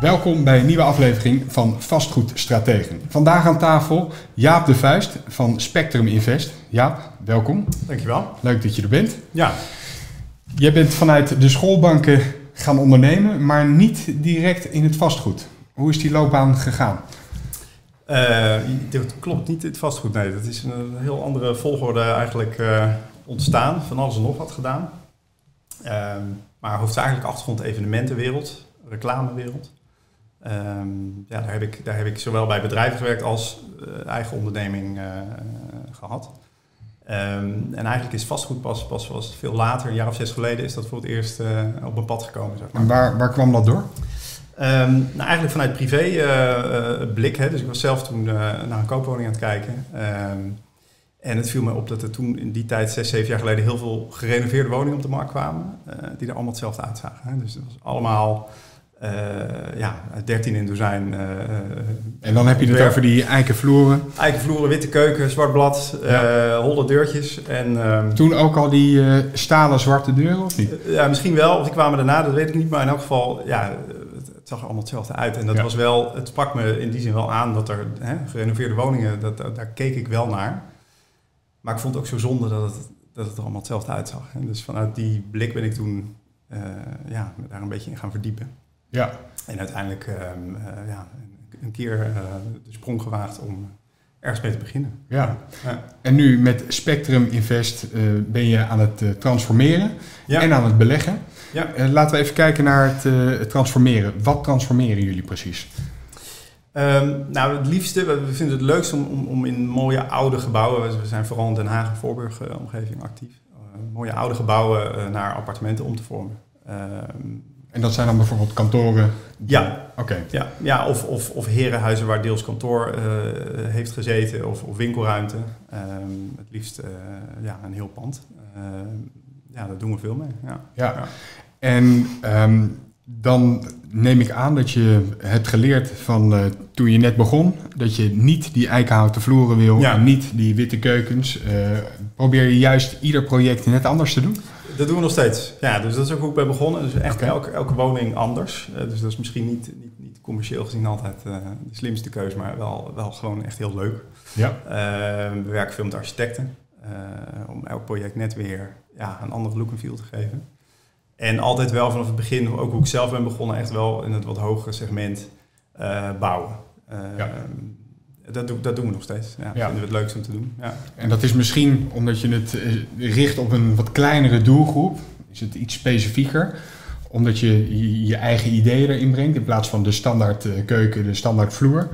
Welkom bij een nieuwe aflevering van Vastgoed Strategen. Vandaag aan tafel Jaap de Vuist van Spectrum Invest. Jaap, welkom. Dankjewel. Leuk dat je er bent. Ja. Jij bent vanuit de schoolbanken gaan ondernemen, maar niet direct in het vastgoed. Hoe is die loopbaan gegaan? Uh, dat klopt niet in het vastgoed. Nee, dat is een heel andere volgorde eigenlijk uh, ontstaan. Van alles en nog wat gedaan. Uh, maar hoofdzakelijk achtergrond evenementenwereld, reclamewereld. Um, ja, daar, heb ik, daar heb ik zowel bij bedrijven gewerkt als uh, eigen onderneming uh, gehad. Um, en eigenlijk is vastgoed pas, pas was veel later, een jaar of zes geleden, is dat voor het eerst uh, op mijn pad gekomen. Zeg maar. En waar, waar kwam dat door? Um, nou, eigenlijk vanuit privé blik. Hè. Dus ik was zelf toen naar een koopwoning aan het kijken. en het viel me op dat er toen in die tijd, zes, zeven jaar geleden, heel veel gerenoveerde woningen op de markt kwamen. die er allemaal hetzelfde uitzagen. Hè. Dus het was allemaal uh, ja, 13 in dozijn. Uh, en dan heb je het over die eikenvloeren. Eikenvloeren, witte keuken, zwart blad, ja. uh, holle deurtjes. En, um, Toen ook al die stalen zwarte deuren, of niet? ja, misschien wel. Of die kwamen daarna, dat weet ik niet. Maar in elk geval, ja, het, zag er allemaal hetzelfde uit. En dat ja. was wel, het sprak me in die zin wel aan dat er hè, gerenoveerde woningen, dat, daar keek ik wel naar. Maar ik vond het ook zo zonde dat het, dat het er allemaal hetzelfde uitzag. En dus vanuit die blik ben ik toen ja, daar een beetje in gaan verdiepen. Ja. En uiteindelijk um, uh, ja, een keer uh, de sprong gewaagd om ergens mee te beginnen. Ja. ja. En nu met Spectrum Invest uh, ben je aan het transformeren ja. en aan het beleggen. Ja. laten we even kijken naar het, het, transformeren. Wat transformeren jullie precies? Um, nou, het liefste, we vinden het leukst om, om, om, in mooie oude gebouwen, we zijn vooral in Den Haag en Voorburg omgeving actief, mooie oude gebouwen naar appartementen om te vormen. Um, en dat zijn dan bijvoorbeeld kantoren? Ja. Oké. Ja, ja of, of, of herenhuizen waar deels kantoor uh, heeft gezeten of, of winkelruimte. Um, het liefst uh, ja, een heel pand. Uh, ja, daar doen we veel mee. Ja. ja. ja. En um, dan neem ik aan dat je hebt geleerd van toen je net begon, dat je niet die eikenhouten vloeren wil ja. en niet die witte keukens. probeer je juist ieder project net anders te doen? Dat doen we nog steeds. Ja, dus dat is ook hoe ik ben begonnen. Dus echt okay. elke, elke woning anders. Uh, dus dat is misschien niet, niet, niet commercieel gezien altijd uh, de slimste keuze, maar wel, wel gewoon echt heel leuk. Ja. Uh, we werken veel met architecten. om elk project net weer ja, een andere look en feel te geven. En altijd wel vanaf het begin, ook hoe ik zelf ben begonnen, echt wel in het wat hogere segment bouwen. ja. Dat, doe, dat doen we nog steeds. Ja, ja. vinden we het leukst om te doen. Ja. En dat is misschien omdat je het richt op een wat kleinere doelgroep. Is het iets specifieker? Omdat je je eigen ideeën erin brengt in plaats van de standaard keuken, de standaard vloer.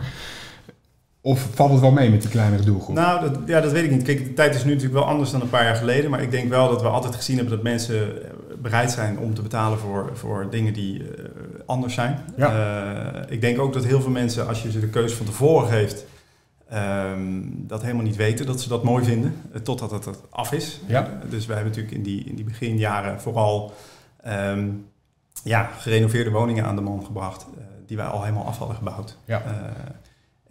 Of valt het wel mee met die kleinere doelgroep? Nou, dat, ja, dat weet ik niet. Kijk, de tijd is nu natuurlijk wel anders dan een paar jaar geleden. Maar ik denk wel dat we altijd gezien hebben dat mensen bereid zijn om te betalen voor, voor dingen die uh, anders zijn. Ja. Uh, ik denk ook dat heel veel mensen, als je ze de keuze van tevoren geeft, Um, dat helemaal niet weten dat ze dat mooi vinden, totdat het af is. Ja. Dus wij hebben natuurlijk in die, in die beginjaren vooral um, ja, gerenoveerde woningen aan de man gebracht, uh, die wij al helemaal af hadden gebouwd. Ja. Uh,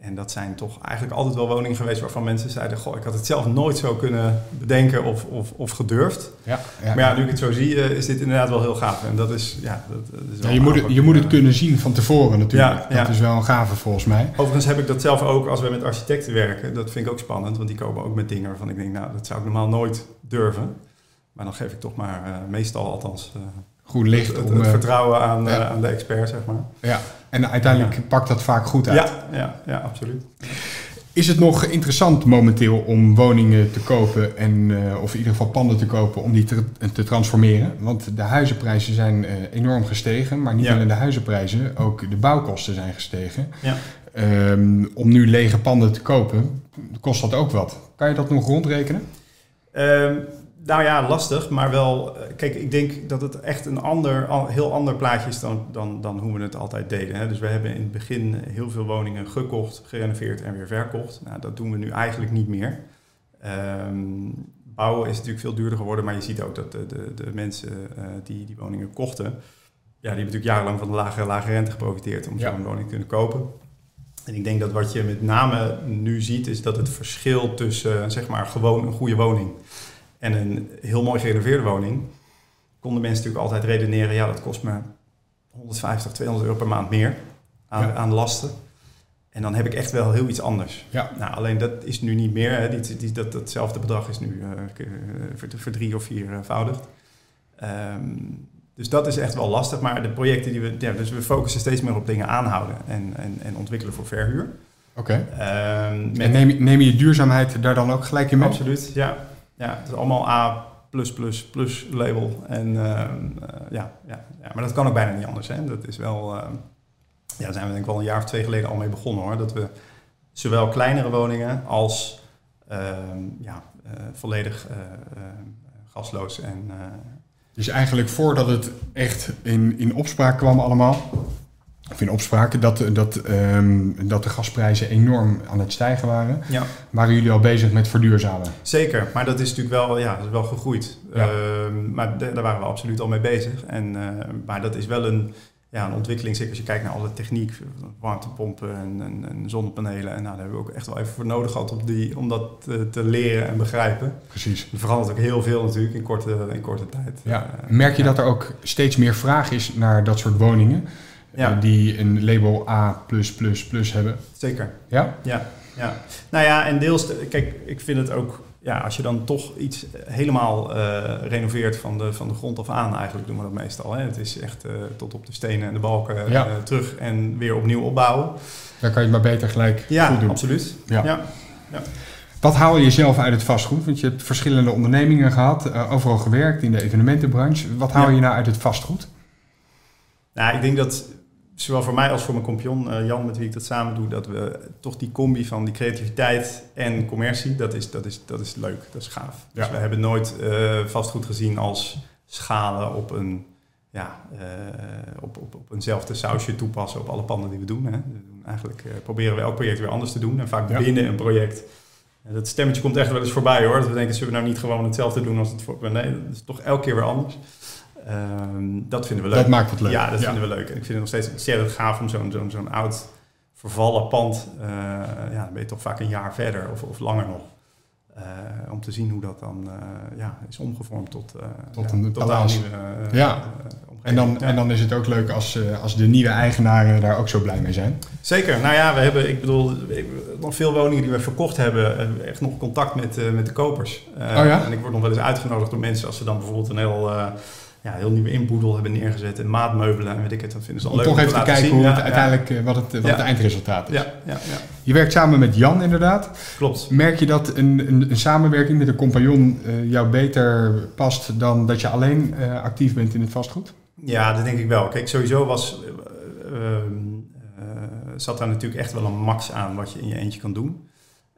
en dat zijn toch eigenlijk altijd wel woningen geweest waarvan mensen zeiden: Goh, ik had het zelf nooit zo kunnen bedenken of, of, of gedurfd. Ja, ja, maar ja, nu ik het zo zie, is dit inderdaad wel heel gaaf. En dat is, ja, dat, dat is ja, je moet, het, je moet het kunnen zien van tevoren natuurlijk. Ja, dat is wel een gave volgens mij. Overigens heb ik dat zelf ook als we met architecten werken. Dat vind ik ook spannend, want die komen ook met dingen waarvan ik denk: Nou, dat zou ik normaal nooit durven. Maar dan geef ik toch maar uh, meestal althans. Uh, Goed licht. Het, het, om, het vertrouwen aan, aan de expert, zeg maar. Ja, en uiteindelijk ja. pakt dat vaak goed uit. Ja, ja, ja absoluut. Is het nog interessant momenteel om woningen te kopen en, uh, of in ieder geval panden te kopen om die te, te transformeren? Want de huizenprijzen zijn uh, enorm gestegen, maar niet Ja. alleen de huizenprijzen, ook de bouwkosten zijn gestegen. Ja. Um, om nu lege panden te kopen, kost dat ook wat. Kan je dat nog rondrekenen? Um, nou ja, lastig, maar wel. Kijk, ik denk dat het echt een ander, heel ander plaatje is dan, dan, dan hoe we het altijd deden. Hè. Dus we hebben in het begin heel veel woningen gekocht, gerenoveerd en weer verkocht. Nou, dat doen we nu eigenlijk niet meer. Um, bouwen is natuurlijk veel duurder geworden, maar je ziet ook dat de, de, de mensen uh, die die woningen kochten, ja, die hebben natuurlijk jarenlang van de lage, lage rente geprofiteerd om Ja. zo'n woning te kunnen kopen. En ik denk dat wat je met name nu ziet, is dat het verschil tussen, uh, zeg maar, gewoon een goede woning en een heel mooi gerenoveerde woning, konden mensen natuurlijk altijd redeneren, ja, dat kost me 150, 200 euro per maand meer. aan, Ja. aan lasten. En dan heb ik echt wel heel iets anders. Ja. Nou, alleen dat is nu niet meer. Hè. Die, die, dat, datzelfde bedrag is nu eh, k- eh, ver, ver drie of viervoudigd. Ehm dus dat is echt wel lastig. Maar de projecten die we... Ja, dus we focussen steeds meer op dingen aanhouden en, en, en ontwikkelen voor verhuur. Oké. Ehm, En neem, neem je duurzaamheid daar dan ook gelijk in mee? Absoluut, ja. Ja. Het is allemaal A++ plus label. En ehm, eh, ja, ja, ja, maar dat kan ook bijna niet anders. Hè. Dat is wel... ehm, ja, daar zijn we denk ik wel een jaar of twee geleden al mee begonnen hoor. Dat we zowel kleinere woningen als ehm, ja, eh, volledig eh, gasloos en... Dus eigenlijk voordat het echt in, in opspraak kwam allemaal, of in opspraak, dat, dat, ehm, dat de gasprijzen enorm aan het stijgen waren, ja, waren jullie al bezig met verduurzamen? zeker. Maar dat is natuurlijk wel, ja, dat is wel gegroeid. Ja. Ehm, maar da- daar waren we absoluut al mee bezig. En, eh, maar dat is wel een, ja, een ontwikkeling, zeker als je kijkt naar alle techniek, warmtepompen en, en, en zonnepanelen. En nou, daar hebben we ook echt wel even voor nodig gehad om, die, om dat te, te leren en begrijpen. Precies. Er verandert ook heel veel natuurlijk in korte, in korte tijd. Ja. Eh, Merk je ja. dat er ook steeds meer vraag is naar dat soort woningen, Ja. eh, die een label A++ hebben? Zeker. Ja? Ja, ja. Nou ja, en deels, kijk, ik vind het ook, ja, als je dan toch iets helemaal eh, renoveert van de, van de grond af aan, eigenlijk doen we dat meestal. Hè. Het is echt eh, tot op de stenen en de balken Ja. terug en weer opnieuw opbouwen. Dan kan je het maar beter gelijk Ja, goed doen. absoluut. Ja. Ja. Wat haal je zelf uit het vastgoed? Want je hebt verschillende ondernemingen gehad, eh, overal gewerkt in de evenementenbranche. Wat haal je nou uit het vastgoed? Nou, ik denk dat zowel voor mij als voor mijn compagnon eh, Jan, met wie ik dat samen doe, dat we toch die combi van die creativiteit en commercie, dat is, dat is, dat is leuk, dat is gaaf. Ja. Dus we hebben nooit eh, vastgoed gezien als schalen op een, ja, eh, op, op, op eenzelfde sausje toepassen op alle panden die we doen. Hè. We doen eigenlijk proberen we elk project weer anders te doen en vaak Ja. binnen een project. Dat stemmetje komt echt wel eens voorbij hoor. Dat we denken, zullen we nou niet gewoon hetzelfde doen als het voor... Nee, dat is toch elke keer weer anders. Ehm, dat vinden we leuk. Dat maakt het leuk. Ja, dat vinden we leuk. En ik vind het nog steeds ontzettend gaaf om zo'n zo'n zo'n oud vervallen pand, eh, ja, dan ben je toch vaak een jaar verder of, of langer nog. Eh, om te zien hoe dat dan eh, ja, is omgevormd tot, Tot ja, een totaal nieuwe Ja. omgeving. En dan, Ja. en dan is het ook leuk als, als de nieuwe eigenaren daar ook zo blij mee zijn. Zeker. Nou ja, we hebben, ik bedoel, nog veel woningen die we verkocht hebben, echt nog contact met, met de kopers. Oh ja? En ik word nog wel eens uitgenodigd door mensen als ze dan bijvoorbeeld een heel, ja, heel nieuwe inboedel hebben neergezet en maatmeubelen en weet ik het. Dat vinden ze al leuk toch even te kijken zien. hoe het ja. uiteindelijk, eh, wat, het, wat Ja. het eindresultaat is. Ja, ja, ja, Je werkt samen met Jan inderdaad. klopt. Merk je dat een, een, een samenwerking met een compagnon eh, jou beter past dan dat je alleen eh, actief bent in het vastgoed? Ja, dat denk ik wel. Kijk, sowieso was, eh, ehm, eh, zat daar natuurlijk echt wel een max aan wat je in je eentje kan doen.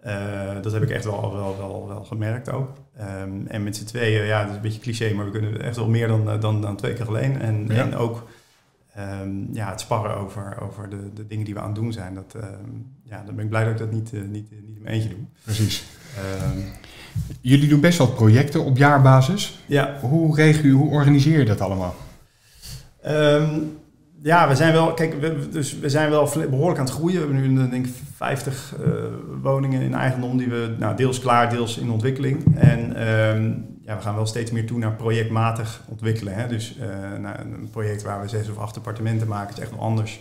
Eh, dat heb ik echt wel, wel, wel, wel gemerkt ook. Ehm, en met z'n tweeën, ja, dat is een beetje cliché, maar we kunnen echt wel meer dan, eh, dan, dan twee keer alleen. En, Ja. en ook ehm, ja, het sparren over, over de, de dingen die we aan het doen zijn. Dat, ehm, ja, dan ben ik blij dat ik dat niet, eh, niet, niet in mijn eentje doe. Precies. Jullie doen best wel projecten op jaarbasis. ja, Hoe regel je, hoe organiseer je dat allemaal? Ja, we zijn wel, kijk, we, dus we zijn wel behoorlijk aan het groeien. We hebben nu een, denk ik 50 eh, woningen in eigendom die we nou, deels klaar, deels in ontwikkeling. En ehm, ja, we gaan wel steeds meer toe naar projectmatig ontwikkelen. Hè? Dus eh, een project waar we zes of acht appartementen maken is echt wel anders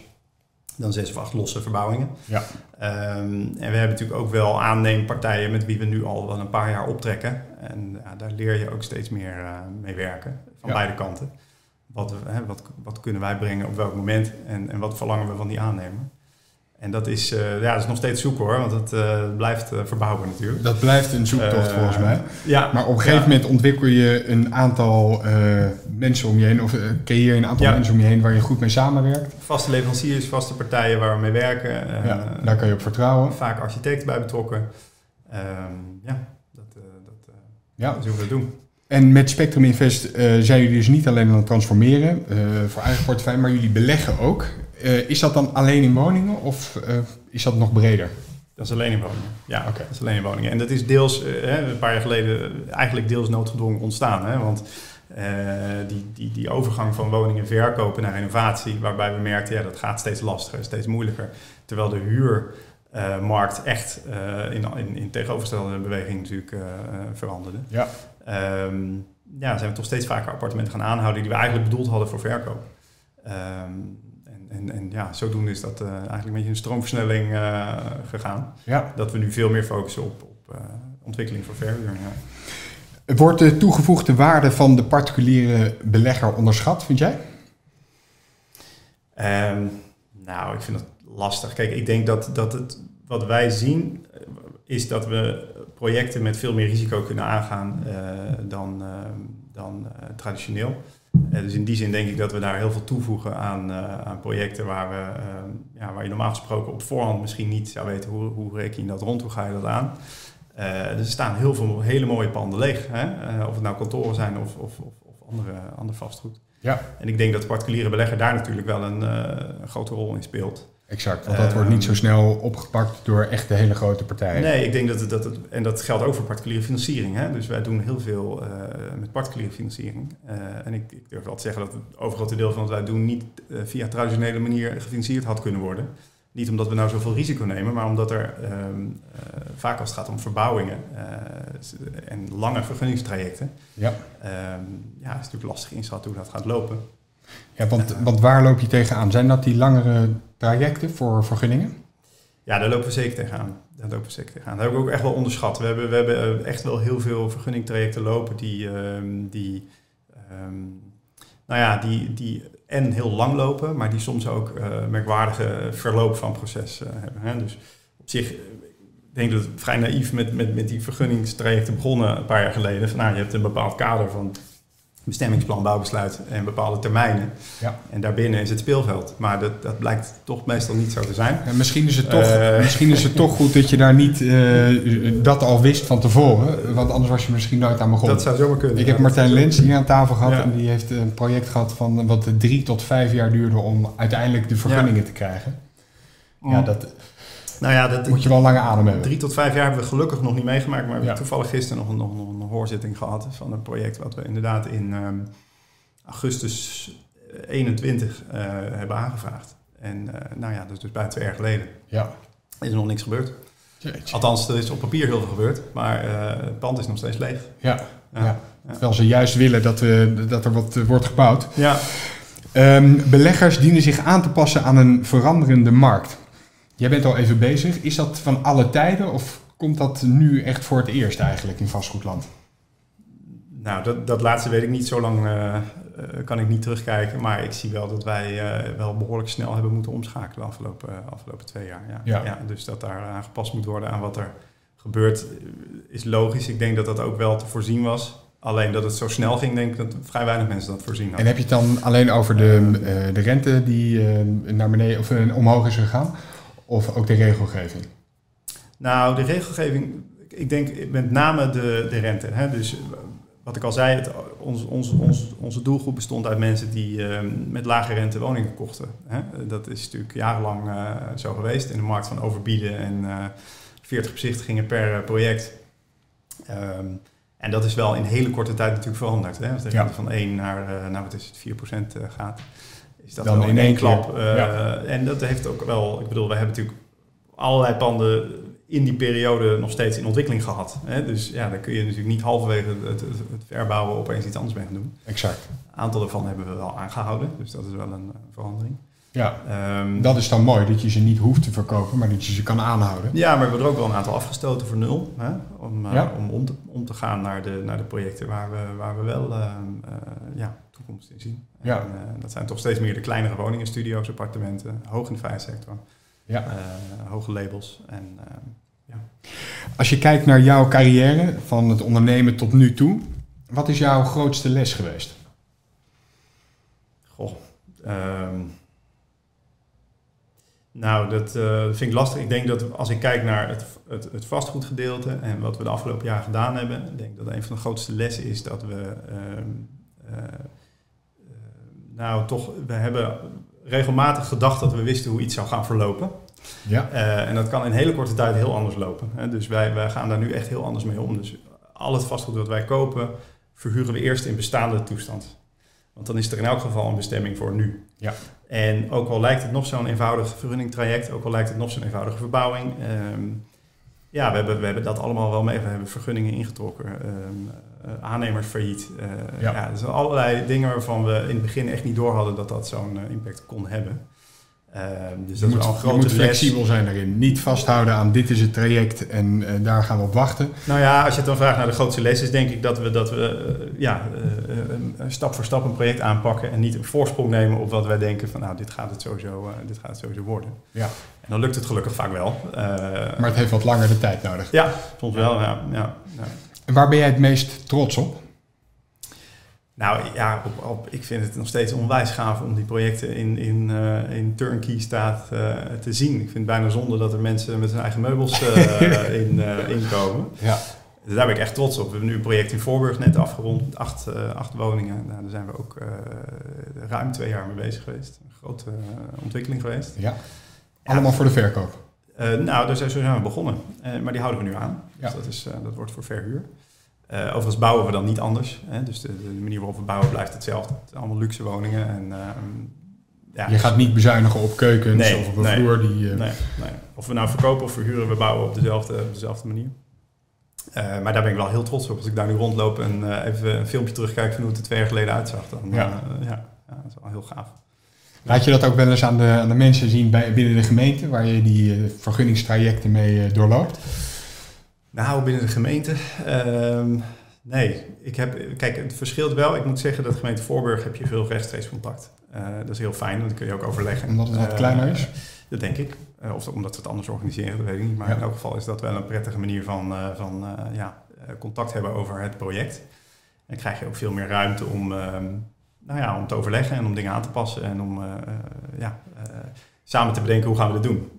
dan zes of acht losse verbouwingen. Ja. Ehm, en we hebben natuurlijk ook wel aanneempartijen met wie we nu al wel een paar jaar optrekken. En ja, daar leer je ook steeds meer eh, mee werken, van Ja. beide kanten. Wat, hè, wat, wat kunnen wij brengen op welk moment en, en wat verlangen we van die aannemer. En dat is, eh, ja, dat is nog steeds zoeken hoor, want het eh, blijft eh, verbouwen natuurlijk. Dat blijft een zoektocht volgens mij. Ja, Maar op een gegeven ja. moment ontwikkel je een aantal mensen om je heen, of creëer je een aantal Ja. mensen om je heen waar je goed mee samenwerkt. Vaste leveranciers, vaste partijen waar we mee werken. ja, daar kan je op vertrouwen. Vaak architecten bij betrokken. Ehm, ja, dat, dat, Ja. dat is hoe we dat doen. En met Spectrum Invest eh, zijn jullie dus niet alleen aan het transformeren eh, voor eigen portefeuille, maar jullie beleggen ook. Eh, is dat dan alleen in woningen of is dat nog breder? Dat is alleen in woningen. Ja, Oké. dat is alleen in woningen. En dat is deels, hè, een paar jaar geleden, eigenlijk deels noodgedwongen ontstaan. Hè? Want die, die, die overgang van woningen verkopen naar renovatie, waarbij we merkten, ja, dat gaat steeds lastiger, steeds moeilijker. Terwijl de huurmarkt echt in, in, in tegenovergestelde beweging natuurlijk veranderde. Ja. Ehm, ja, zijn we toch steeds vaker appartementen gaan aanhouden die we eigenlijk bedoeld hadden voor verkoop. Ehm, en, en, en ja, zodoende is dat eigenlijk een beetje een stroomversnelling gegaan. Ja. Dat we nu veel meer focussen op, op ontwikkeling voor verhuur. Ja. Wordt de toegevoegde waarde van de particuliere belegger onderschat, vind jij? Um, nou, ik vind dat lastig. Kijk, ik denk dat, dat het, wat wij zien is dat we projecten met veel meer risico kunnen aangaan uh, dan, uh, dan uh, traditioneel. dus in die zin denk ik dat we daar heel veel toevoegen aan, aan projecten waar, we, ja, waar je normaal gesproken op voorhand misschien niet zou weten hoe, hoe reken je dat rond, hoe ga je dat aan. dus er staan heel veel hele mooie panden leeg. Hè? of het nou kantoren zijn of, of, of, of andere, ander vastgoed. Ja. En ik denk dat de particuliere belegger daar natuurlijk wel een, een grote rol in speelt. Exact, want dat wordt niet zo ehm, snel opgepakt door echt de hele grote partijen. Nee, ik denk dat het, dat het en dat geldt ook voor particuliere financiering. Hè? Dus wij doen heel veel uh, met particuliere financiering. Uh, en ik, ik, durf wel te zeggen dat het overgrote deel van wat wij doen niet uh, via traditionele manier gefinancierd had kunnen worden. Niet omdat we nou zoveel risico nemen, maar omdat er um, vaak als het gaat om verbouwingen en lange vergunningstrajecten, ja. Um, ja, het is natuurlijk lastig inschatten hoe dat gaat lopen. Ja, want, want waar loop je tegenaan? Zijn dat die langere trajecten voor vergunningen? Ja, daar lopen we zeker tegenaan. Daar lopen we zeker tegenaan. Dat hebben we ook echt wel onderschat. We hebben, we hebben eh, echt wel heel veel vergunningtrajecten lopen die, um, die, um, nou ja, die, die en heel lang lopen, maar die soms ook uh, merkwaardige verloop van proces uh, hebben. Hè. Dus op zich, ik denk dat het vrij naïef met, met, met die vergunningstrajecten begonnen een paar jaar geleden. Van, nou, je hebt een bepaald kader van bestemmingsplan, bouwbesluit en bepaalde termijnen. Ja. En daarbinnen is het speelveld. Maar dat, dat blijkt toch meestal niet zo te zijn. Ja, misschien, is het toch, uh, misschien is het toch goed dat je daar niet uh, dat al wist van tevoren. Want anders was je misschien nooit aan begonnen. Dat zou zomaar kunnen. Ik heb Martijn Lens hier aan tafel gehad. En die heeft een project gehad van wat drie tot vijf jaar duurde om uiteindelijk de vergunningen te krijgen. Ja, dat nou ja, dat, moet je wel lange adem hebben. Drie tot vijf jaar hebben we gelukkig nog niet meegemaakt. Maar we hebben toevallig gisteren nog een, nog, nog een hoorzitting gehad van een project wat we inderdaad in um, augustus 21 uh, hebben aangevraagd. En uh, nou ja, dat is dus bijna twee jaar geleden. Ja. Is er nog niks gebeurd. Jeetje. Althans, er is op papier heel veel gebeurd, maar uh, het pand is nog steeds leeg. Ja, ja. ja. terwijl ze juist willen dat, dat er wat wordt gebouwd. Ja. Um, beleggers dienen zich aan te passen aan een veranderende markt. Jij bent al even bezig. Is dat van alle tijden of komt dat nu echt voor het eerst eigenlijk in vastgoedland? Nou, dat, dat laatste weet ik niet. Zo lang uh, kan ik niet terugkijken. Maar ik zie wel dat wij uh, wel behoorlijk snel hebben moeten omschakelen de afgelopen, afgelopen twee jaar. Ja. Ja. ja. dus dat daar aangepast moet worden aan wat er gebeurt, is logisch. Ik denk dat dat ook wel te voorzien was. Alleen dat het zo snel ging, denk ik dat vrij weinig mensen dat voorzien hadden. En heb je het dan alleen over de, de rente die naar beneden of omhoog is gegaan? Of ook de regelgeving? Nou, de regelgeving, ik denk met name de, de rente. Hè? Dus wat ik al zei, het, ons, ons, ons, onze doelgroep bestond uit mensen die uh, met lage rente woningen kochten. Hè? Dat is natuurlijk jarenlang uh, zo geweest in de markt van overbieden en uh, 40 bezichtigingen per project. Um, en dat is wel in hele korte tijd natuurlijk veranderd. Hè? Als de rente ja. van 1 naar, nou, wat is het, 4% gaat is dat Dan in één klap. Ja. En dat heeft ook wel, ik bedoel, we hebben natuurlijk allerlei panden in die periode nog steeds in ontwikkeling gehad. Hè? Dus ja, dan kun je natuurlijk niet halverwege het, het, het verbouwen opeens iets anders mee gaan doen. Exact. Een aantal daarvan hebben we wel aangehouden, dus dat is wel een uh, verandering. Ja, um, dat is dan mooi, dat je ze niet hoeft te verkopen, maar dat je ze kan aanhouden. Ja, maar we hebben er ook wel een aantal afgestoten voor nul. Hè? Om, uh, Ja. om om te, om te gaan naar de, naar de projecten waar we, waar we wel uh, ja, toekomst in zien. Ja. En, uh, dat zijn toch steeds meer de kleinere woningen, studio's, appartementen, hoog in de vrijheidsector, Ja. uh, hoge labels. En, uh, ja. Als je kijkt naar jouw carrière, van het ondernemen tot nu toe, wat is jouw grootste les geweest? Goh. Um, nou, dat uh, vind ik lastig. Ik denk dat als ik kijk naar het, het, het vastgoedgedeelte en wat we de afgelopen jaar gedaan hebben, ik denk dat een van de grootste lessen is dat we, uh, uh, nou toch, we hebben regelmatig gedacht dat we wisten hoe iets zou gaan verlopen. Ja. Uh, en dat kan in hele korte tijd heel anders lopen. Hè? Dus wij, wij gaan daar nu echt heel anders mee om. Dus al het vastgoed dat wij kopen, verhuren we eerst in bestaande toestand. Want dan is er in elk geval een bestemming voor nu. Ja. En ook al lijkt het nog zo'n eenvoudig vergunningtraject, ook al lijkt het nog zo'n eenvoudige verbouwing. Um, ja, we hebben, we hebben dat allemaal wel mee. We hebben vergunningen ingetrokken, um, aannemers failliet. Uh, Ja. ja, dus allerlei dingen waarvan we in het begin echt niet door hadden dat dat zo'n uh, impact kon hebben. Ehm, dus je dat moet, is een je grote moet les. flexibel zijn daarin. Niet vasthouden aan dit is het traject en eh, daar gaan we op wachten. Nou ja, als je het dan vraagt naar de grootste les, is denk ik dat we, dat we eh, ja, eh, eh, stap voor stap een project aanpakken en niet een voorsprong nemen op wat wij denken van nou, dit gaat het sowieso, eh, dit gaat het sowieso worden. Ja. En dan lukt het gelukkig vaak wel. Eh, Maar het heeft wat langer de tijd nodig. ja, soms wel. Ja, ja, ja. En waar ben jij het meest trots op? Nou ja, op, op, ik vind het nog steeds onwijs gaaf om die projecten in, in, eh, in turnkey staat eh, te zien. Ik vind het bijna zonde dat er mensen met hun eigen meubels eh, in, inkomen. Ja. Dus daar ben ik echt trots op. We hebben nu een project in Voorburg net afgerond met acht, acht woningen. Nou, daar zijn we ook ruim twee jaar mee bezig geweest. Een grote ontwikkeling geweest. ja. Allemaal voor de verkoop. Eh, nou, daar zijn, zo zijn we begonnen. Eh, maar die houden we nu aan. Ja. Dus dat, is, eh, dat wordt voor verhuur. Overigens bouwen we dan niet anders. Hè? Dus de, de manier waarop we bouwen blijft hetzelfde. Het zijn allemaal luxe woningen. En, ehm, ja, Je gaat niet bezuinigen op keukens Nee, of op een nee. vloer die... Nee, nee. Of we nou verkopen of verhuren, we bouwen op dezelfde, op dezelfde manier. Maar daar ben ik wel heel trots op. Als ik daar nu rondloop en even een filmpje terugkijk van hoe het er twee jaar geleden uitzag. Dan, ja, ja, dat is wel heel gaaf. Laat je dat ook wel eens aan de, aan de mensen zien bij, binnen de gemeente, waar je die eh, vergunningstrajecten mee eh, doorloopt? Nou, binnen de gemeente. ehm, nee, ik heb, kijk, het verschilt wel. Ik moet zeggen dat de gemeente Voorburg heb je veel rechtstreeks contact. Eh, dat is heel fijn, want dan kun je ook overleggen. Omdat het wat kleiner is? Dat denk ik. Of omdat ze het anders organiseren, dat weet ik niet. Maar Ja. in elk geval is dat wel een prettige manier van, van ja, contact hebben over het project. En krijg je ook veel meer ruimte om, ehm, nou ja, om te overleggen en om dingen aan te passen. En om eh, eh, ja, eh, samen te bedenken hoe gaan we dat doen.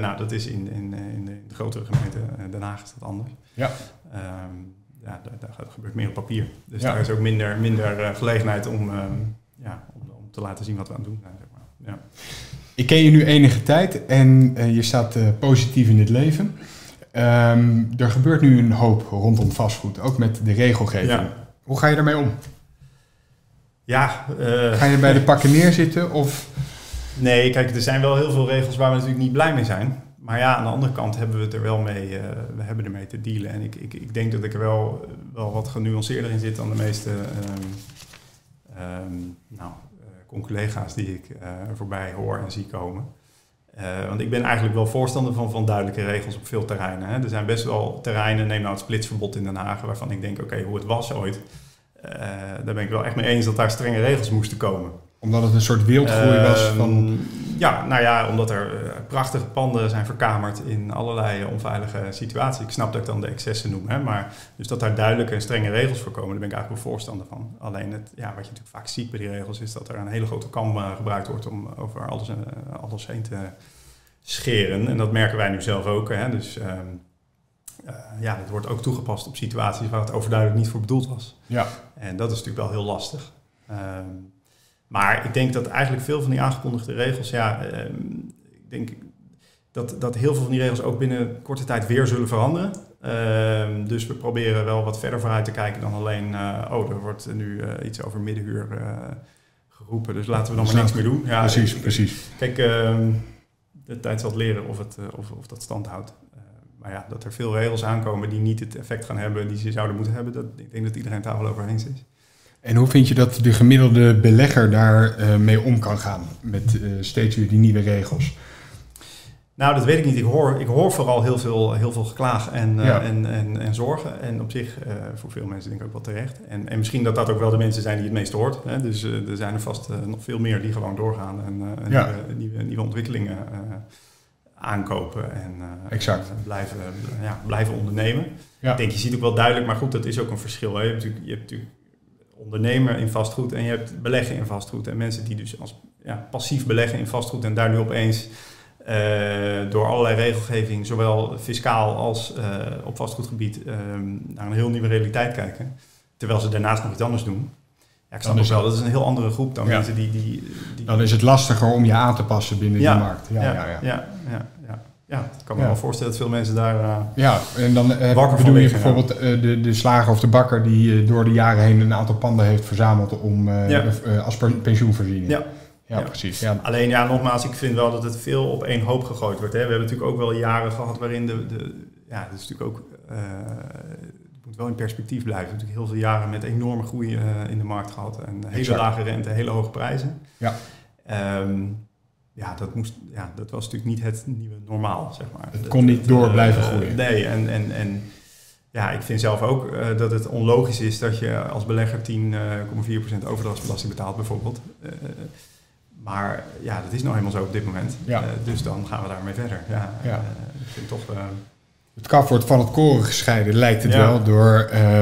Nou, dat is in, in, in, de, grotere gemeente Den Haag is dat anders. Ja. Ehm, ja, daar, gebeurt meer op papier. Dus Ja. daar is ook minder, minder gelegenheid om, ehm, ja, om, om te laten zien wat we aan het doen zijn. Zeg maar. ja. Ik ken je nu enige tijd en je staat positief in het leven. Ehm, er gebeurt nu een hoop rondom vastgoed, ook met de regelgeving. Ja. Hoe ga je daarmee om? Ja, eh, Ga je bij de pakken neerzitten of... nee, kijk, er zijn wel heel veel regels waar we natuurlijk niet blij mee zijn. Maar ja, aan de andere kant hebben we het er wel mee, eh, we hebben ermee te dealen. En ik, ik, ik denk dat ik er wel, wel wat genuanceerder in zit dan de meeste ehm, nou, eh, collega's die ik eh, voorbij hoor en zie komen. Want ik ben eigenlijk wel voorstander van, van duidelijke regels op veel terreinen. Hè. Er zijn best wel terreinen, neem nou het splitsverbod in Den Haag, waarvan ik denk, oké, hoe het was ooit. Eh, daar ben ik wel echt mee eens dat daar strenge regels moesten komen. Omdat het een soort wildgroei was Ehm, van... Ja, nou ja, omdat er eh, prachtige panden zijn verkamerd in allerlei onveilige situaties. Ik snap dat ik dan de excessen noem, hè, maar dus dat daar duidelijke en strenge regels voor komen, daar ben ik eigenlijk wel voorstander van. Alleen het, ja, wat je natuurlijk vaak ziet bij die regels is dat er een hele grote kam eh, gebruikt wordt om over alles, alles heen te scheren. En dat merken wij nu zelf ook. Hè, dus ehm, eh, ja, dat wordt ook toegepast op situaties waar het overduidelijk niet voor bedoeld was. Ja, En dat is natuurlijk wel heel lastig. Ehm, maar ik denk dat eigenlijk veel van die aangekondigde regels, ja, ehm, ik denk dat, dat heel veel van die regels ook binnen korte tijd weer zullen veranderen. Ehm, dus we proberen wel wat verder vooruit te kijken dan alleen, eh, oh, er wordt nu eh, iets over middenhuur geroepen, dus laten we dan maar niks meer doen. Ja, precies, ik- precies. Kijk, de tijd zal het leren of, het, of, of dat stand houdt. Maar ja, dat er veel regels aankomen die niet het effect gaan hebben die ze zouden moeten hebben, dat, ik denk dat iedereen het daar wel over eens is. En hoe vind je dat de gemiddelde belegger daar eh, mee om kan gaan met eh, steeds weer die nieuwe regels? Nou, dat weet ik niet. Ik hoor, ik hoor vooral heel veel, heel veel geklaag en, eh, en, en, en zorgen. En op zich, voor veel mensen denk ik ook wel terecht. En, en misschien dat dat ook wel de mensen zijn die het meest hoort. Hè? Dus er zijn er vast nog veel meer die gewoon doorgaan en Ja. nieuwe, nieuwe, nieuwe ontwikkelingen aankopen en eh, Exact. en blijven, ja, blijven ondernemen. Ja. Ik denk, je ziet ook wel duidelijk, maar goed, dat is ook een verschil. Hè? Je, hebt natuurlijk, je hebt natuurlijk ondernemer in vastgoed en je hebt beleggen in vastgoed. En mensen die dus als ja, passief beleggen in vastgoed en daar nu opeens eh, door allerlei regelgeving, zowel fiscaal als eh, op vastgoedgebied, eh, naar een heel nieuwe realiteit kijken. Terwijl ze daarnaast nog iets anders doen. Ja, ik snap is wel, dat is een heel andere groep dan Ja. mensen die... die, die Dan is het lastiger om je aan te passen binnen Ja. die markt. Ja, ja, ja. ja, ja, ja. ja, ik kan me wel voorstellen dat veel mensen daar... eh, Ja, en dan Wakker van bedoel je bijvoorbeeld eh, de, de slager of de bakker die door de jaren heen een aantal panden heeft verzameld om Ja. als pensioenvoorziening. Ja. ja, Ja. precies. Ja. Alleen ja, nogmaals, ik vind wel dat het veel op één hoop gegooid wordt. Hè. We hebben natuurlijk ook wel jaren gehad waarin de... de ja, dat is natuurlijk ook... eh, moet wel in perspectief blijven. We hebben natuurlijk heel veel jaren met enorme groei eh, in de markt gehad. En hele Exact. lage rente, hele hoge prijzen. Ja. Ehm, ja, dat moest, ja, dat was natuurlijk niet het nieuwe normaal, zeg maar. Het kon niet door blijven groeien. nee, en, en, en ja, ik vind zelf ook dat het onlogisch is dat je als belegger 10,4% overdrachtsbelasting betaalt, bijvoorbeeld. maar ja, dat is nou helemaal zo op dit moment. Ja. dus dan gaan we daarmee verder. Ja, ja. ik vind toch het kaf wordt van het koren gescheiden, lijkt het wel, door uh,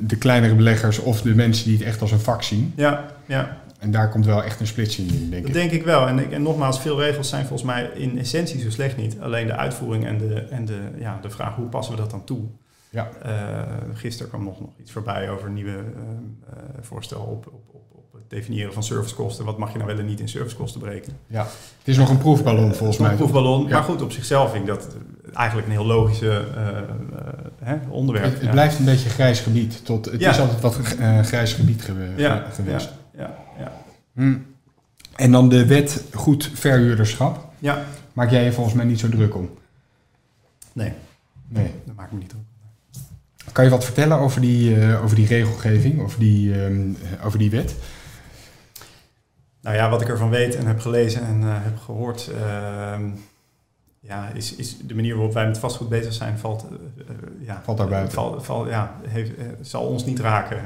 de, kleinere beleggers of de mensen die het echt als een vak zien. Ja, ja. En daar komt wel echt een splitsing in, denk dat ik. denk ik wel. En, en nogmaals, veel regels zijn volgens mij in essentie zo slecht niet. Alleen de uitvoering en de, en de, ja, de vraag hoe passen we dat dan toe. Ja. Uh, gisteren kwam nog, nog iets voorbij over een nieuwe uh, voorstel op, op, op, op, het definiëren van servicekosten. Wat mag je nou wel en niet in servicekosten berekenen? Ja, het is nog een proefballon volgens mij. Een proefballon, ja. maar goed, op zichzelf vind ik dat eigenlijk een heel logische hè, onderwerp. Het, het blijft een beetje grijs gebied. Tot, het is altijd wat grijs gebied geweest. Ja, ja. Hm. En dan de wet goed verhuurderschap. Ja. Maak jij je volgens mij niet zo druk om? Nee. Nee. Dat maakt me niet druk kan je wat vertellen over die, uh, over die regelgeving, over die, um, over die wet? Nou ja, wat ik ervan weet en heb gelezen en uh, heb gehoord, uh, ja, is, is de manier waarop wij met vastgoed bezig zijn, valt, uh, ja, valt daar buiten. Val, val, ja, heeft, zal ons niet raken,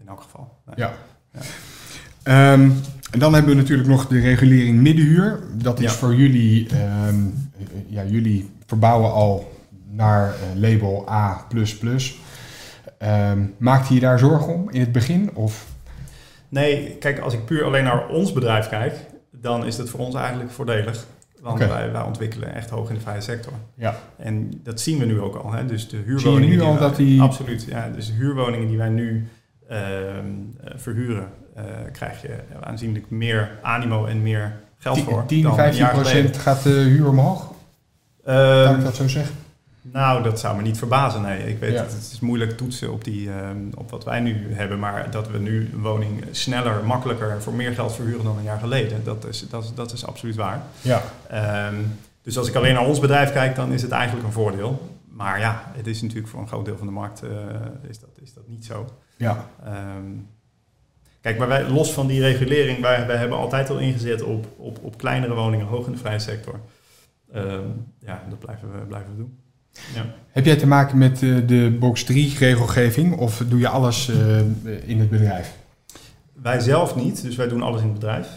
in elk geval. Nee. Ja. ja. Um, en dan hebben we natuurlijk nog de regulering middenhuur. Dat is ja. voor jullie, um, ja, jullie verbouwen al naar label A++. Um, maakte je daar zorgen om in het begin? Of? Nee, kijk, als ik puur alleen naar ons bedrijf kijk, dan is het voor ons eigenlijk voordelig. Want okay. wij, wij, ontwikkelen echt hoog in de vrije sector. Ja. En dat zien we nu ook al. Hè? Dus de huurwoningen. Zie je nu al die wij, dat die... Absoluut. Ja, dus de huurwoningen die wij nu uh, verhuren, uh, krijg je aanzienlijk meer animo en meer geld 10, voor. 10, 15 procent gaat de huur omhoog? Uh, kan ik dat zo zeggen? Nou, dat zou me niet verbazen. Nee, ik weet ja. dat het is moeilijk toetsen op, die, uh, op wat wij nu hebben. Maar dat we nu een woning sneller, makkelijker en voor meer geld verhuren dan een jaar geleden, dat is, dat is, dat is absoluut waar. Ja. Um, dus als ik alleen naar ons bedrijf kijk, dan is het eigenlijk een voordeel. Maar ja, het is natuurlijk voor een groot deel van de markt uh, is, dat, is dat niet zo. Ja. Um, kijk, maar wij, los van die regulering, wij, wij hebben altijd al ingezet op, op, op kleinere woningen, hoog in de vrije sector. Um, ja, dat blijven we, blijven we doen. Ja. Heb jij te maken met uh, de box 3 regelgeving of doe je alles uh, in het bedrijf? Wij zelf niet, dus wij doen alles in het bedrijf.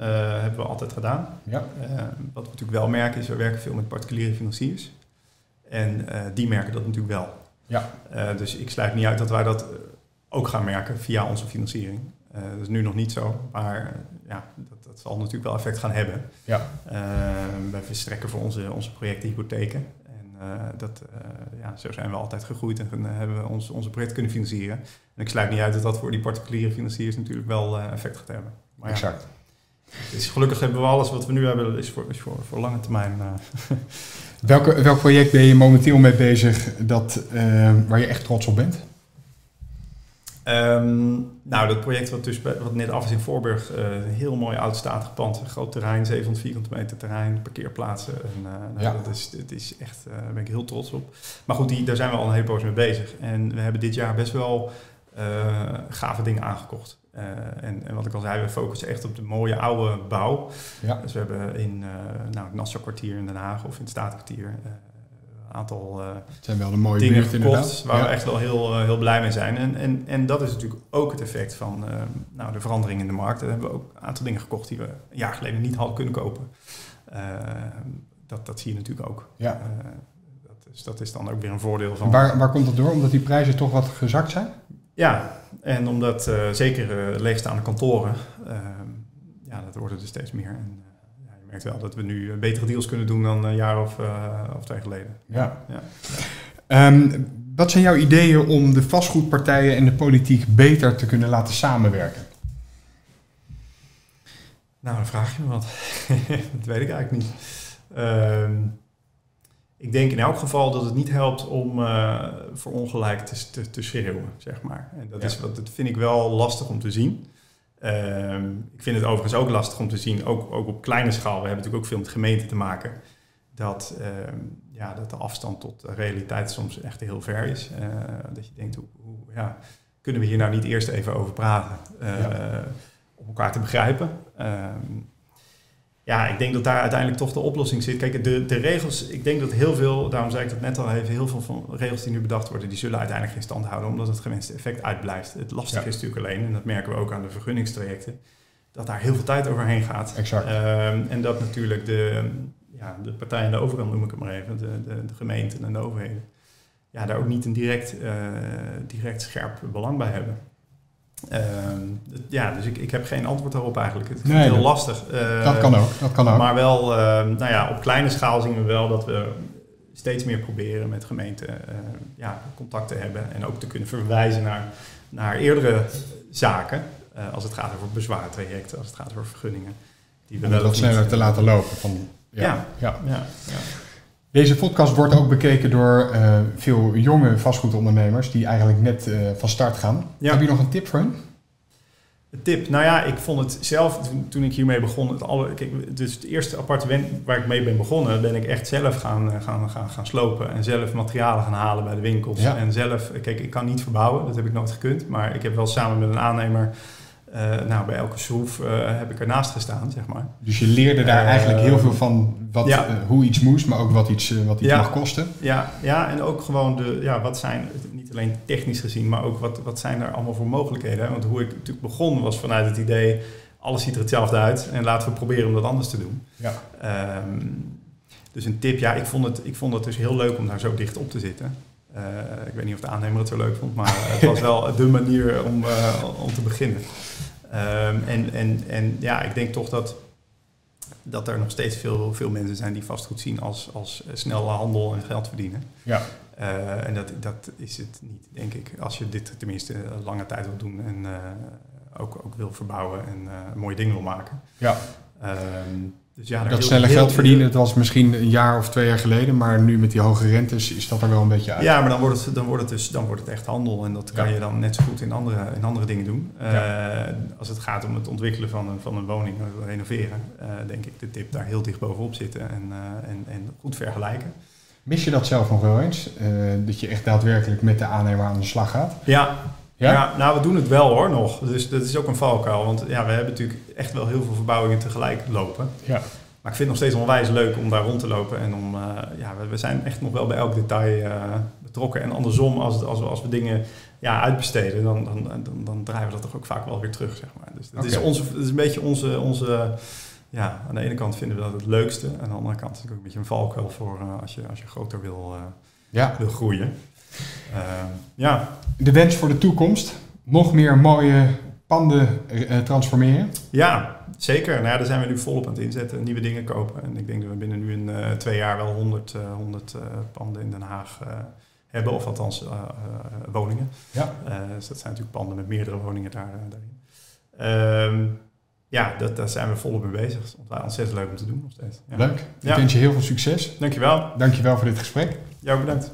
Uh, hebben we altijd gedaan. Ja. wat we natuurlijk wel merken is, we werken veel met particuliere financiers. En die merken dat natuurlijk wel. Ja. dus ik sluit niet uit dat wij dat ook gaan merken via onze financiering. dat is nu nog niet zo, maar ja, dat, dat zal natuurlijk wel effect gaan hebben. Ja. wij verstrekken voor onze, onze projecten hypotheken. Uh, dat, uh, ja, zo zijn we altijd gegroeid en uh, hebben we ons, onze project kunnen financieren. En ik sluit niet uit dat dat voor die particuliere financiers natuurlijk wel effect gaat hebben. Maar ja, exact. Dus gelukkig hebben we alles wat we nu hebben, is voor, is voor, voor lange termijn. Welke, welk project ben je momenteel mee bezig dat, waar je echt trots op bent? Um, nou, dat project wat, dus, wat net af is in Voorburg, uh, een heel mooi oudstatig pand, een groot terrein, 700 vierkante meter terrein, parkeerplaatsen. En, uh, nou, Ja. dat, is, dat is echt, uh, daar ben ik heel trots op. Maar goed, die, daar zijn we al een hele poos mee bezig. En we hebben dit jaar best wel gave dingen aangekocht. en, en wat ik al zei, we focussen echt op de mooie oude bouw. Ja. Dus we hebben in nou, het Nassau-kwartier in Den Haag of in het Staatkwartier een aantal uh, het zijn wel de mooie dingen buurten gekocht inderdaad. waar Ja. we echt wel heel, uh, heel blij mee zijn. En, en, en dat is natuurlijk ook het effect van uh, nou, de verandering in de markt. Daar hebben we ook een aantal dingen gekocht die we een jaar geleden niet hadden kunnen kopen. dat, dat zie je natuurlijk ook. Ja. dat, is, dat is dan ook weer een voordeel van. Waar, waar komt dat door? Omdat die prijzen toch wat gezakt zijn? Ja, en omdat zeker leegstaande kantoren, ja, dat worden er steeds meer. En, je merkt wel dat we nu betere deals kunnen doen dan een jaar of, uh, of twee geleden. Ja. ja. Um, wat zijn jouw ideeën om de vastgoedpartijen en de politiek beter te kunnen laten samenwerken? Nou, dan vraag je me wat. dat weet ik eigenlijk niet. Um, ik denk in elk geval dat het niet helpt om uh, voor ongelijk te, te, te, schreeuwen, zeg maar. En dat, Ja. is wat, dat vind ik wel lastig om te zien. Ehm, ik vind het overigens ook lastig om te zien, ook, ook op kleine schaal, we hebben natuurlijk ook veel met gemeenten te maken, dat, ehm, ja, dat de afstand tot de realiteit soms echt heel ver is. Eh, dat je denkt, hoe, hoe, ja, kunnen we hier nou niet eerst even over praten, eh, Ja. om elkaar te begrijpen? Ehm, ja, ik denk dat daar uiteindelijk toch de oplossing zit. Kijk, de, de regels, ik denk dat heel veel, daarom zei ik dat net al even, heel veel van regels die nu bedacht worden, die zullen uiteindelijk geen stand houden, omdat het gewenste effect uitblijft. Het lastige is natuurlijk alleen, en dat merken we ook aan de vergunningstrajecten, dat daar heel veel tijd overheen gaat. Exact. Ehm, en dat natuurlijk de, ja, de partijen aan de overkant, noem ik het maar even, de, de, de gemeenten en de overheden, ja, daar ook niet een direct, uh, direct scherp belang bij hebben. Ehm, ja, dus ik, ik heb geen antwoord daarop eigenlijk. Het is Nee, heel dat- lastig. Dat kan ook. Dat kan ook. Maar wel, ehm, nou ja, op kleine schaal zien we wel dat we steeds meer proberen met gemeenten eh, ja, contact te hebben. En ook te kunnen verwijzen naar, naar eerdere zaken. eh, als het gaat over bezwaartrajecten, als het gaat over vergunningen. Die we wel niet- sneller te laten lopen. Van. Ja. Ja. Ja, ja. Deze podcast wordt ook bekeken door eh, veel jonge vastgoedondernemers die eigenlijk net eh, van start gaan. Ja. Heb je nog een tip voor hen? Een tip, nou ja, ik vond het zelf, toen, ik hiermee begon, het, alle, kijk, dus het eerste appartement waar ik mee ben begonnen, ben ik echt zelf gaan, eh, gaan, gaan, gaan slopen en zelf materialen gaan halen bij de winkels. Ja. En zelf, kijk, ik kan niet verbouwen, dat heb ik nooit gekund, maar ik heb wel samen met een aannemer, eh, nou, bij elke schroef eh, heb ik ernaast gestaan, zeg maar. Dus je leerde daar Eh, eigenlijk heel veel van wat, ja. hoe iets moest, maar ook wat iets, wat iets Ja. mag kosten. Ja, ja, en ook gewoon de, ja, wat zijn, niet alleen technisch gezien, maar ook wat, wat zijn er allemaal voor mogelijkheden. Hè? Want hoe ik natuurlijk begon was vanuit het idee, alles ziet er hetzelfde uit en laten we proberen om dat anders te doen. Ja. Ehm, dus een tip, ja, ik vond, het, ik vond het dus heel leuk om daar zo dicht op te zitten. Ik weet niet of de aannemer het zo leuk vond, maar het was wel de manier om, om te beginnen. Ehm, en, en, en ja, ik denk toch dat, dat er nog steeds veel, veel mensen zijn die vastgoed zien als, als snelle handel en geld verdienen. Ja. Eh, en dat, dat is het niet, denk ik. Als je dit tenminste een lange tijd wil doen en eh, ook, ook wil verbouwen en eh, mooie dingen wil maken. Ja. Ehm, dus ja, Dat snelle heel- geld verdienen, dat was misschien een jaar of twee jaar geleden, maar nu met die hoge rentes is dat er wel een beetje uit. Ja, maar dan wordt het, dan wordt het dus dan wordt het echt handel. En dat kan Ja. je dan net zo goed in andere, in andere dingen doen. Eh, Als het gaat om het ontwikkelen van een, van een woning, renoveren, eh, denk ik de tip daar heel dicht bovenop zitten en, eh, en, en goed vergelijken. Mis je dat zelf nog wel eens? Dat je echt daadwerkelijk met de aannemer aan de slag gaat? Ja, Ja? ja? nou we doen het wel hoor nog. Dus dat is ook een valkuil. Want ja, we hebben natuurlijk echt wel heel veel verbouwingen tegelijk lopen. Ja. Maar ik vind het nog steeds onwijs leuk om daar rond te lopen. En om, eh, ja, we, we zijn echt nog wel bij elk detail eh, betrokken. En andersom, als, het- als, we, als we dingen ja, uitbesteden, dan, dan, dan, dan draaien we dat toch ook vaak wel weer terug, zeg maar. Dus dat, is, onze, dat is een beetje onze, onze... Ja, aan de ene kant vinden we dat het leukste. En aan de andere kant is het ook een beetje een valkuil voor eh, als, je, als je groter wil, ja. wil groeien. Eh, ja, De wens voor de toekomst? Nog meer mooie panden eh, transformeren? Ja, zeker. Nou ja, daar zijn we nu volop aan het inzetten, nieuwe dingen kopen. En ik denk dat we binnen nu in eh, twee jaar wel 100, eh 100 eh, panden in Den Haag eh, hebben, of althans woningen. Ja. Dus dat zijn natuurlijk panden met meerdere woningen daar, daarin. Ehm, ja, dat, daar zijn we volop mee bezig. Het is ontzettend leuk om te doen nog steeds. Ja. Leuk. Ik Ja. wens je heel veel succes. Dankjewel. Dankjewel voor dit gesprek. Jou bedankt.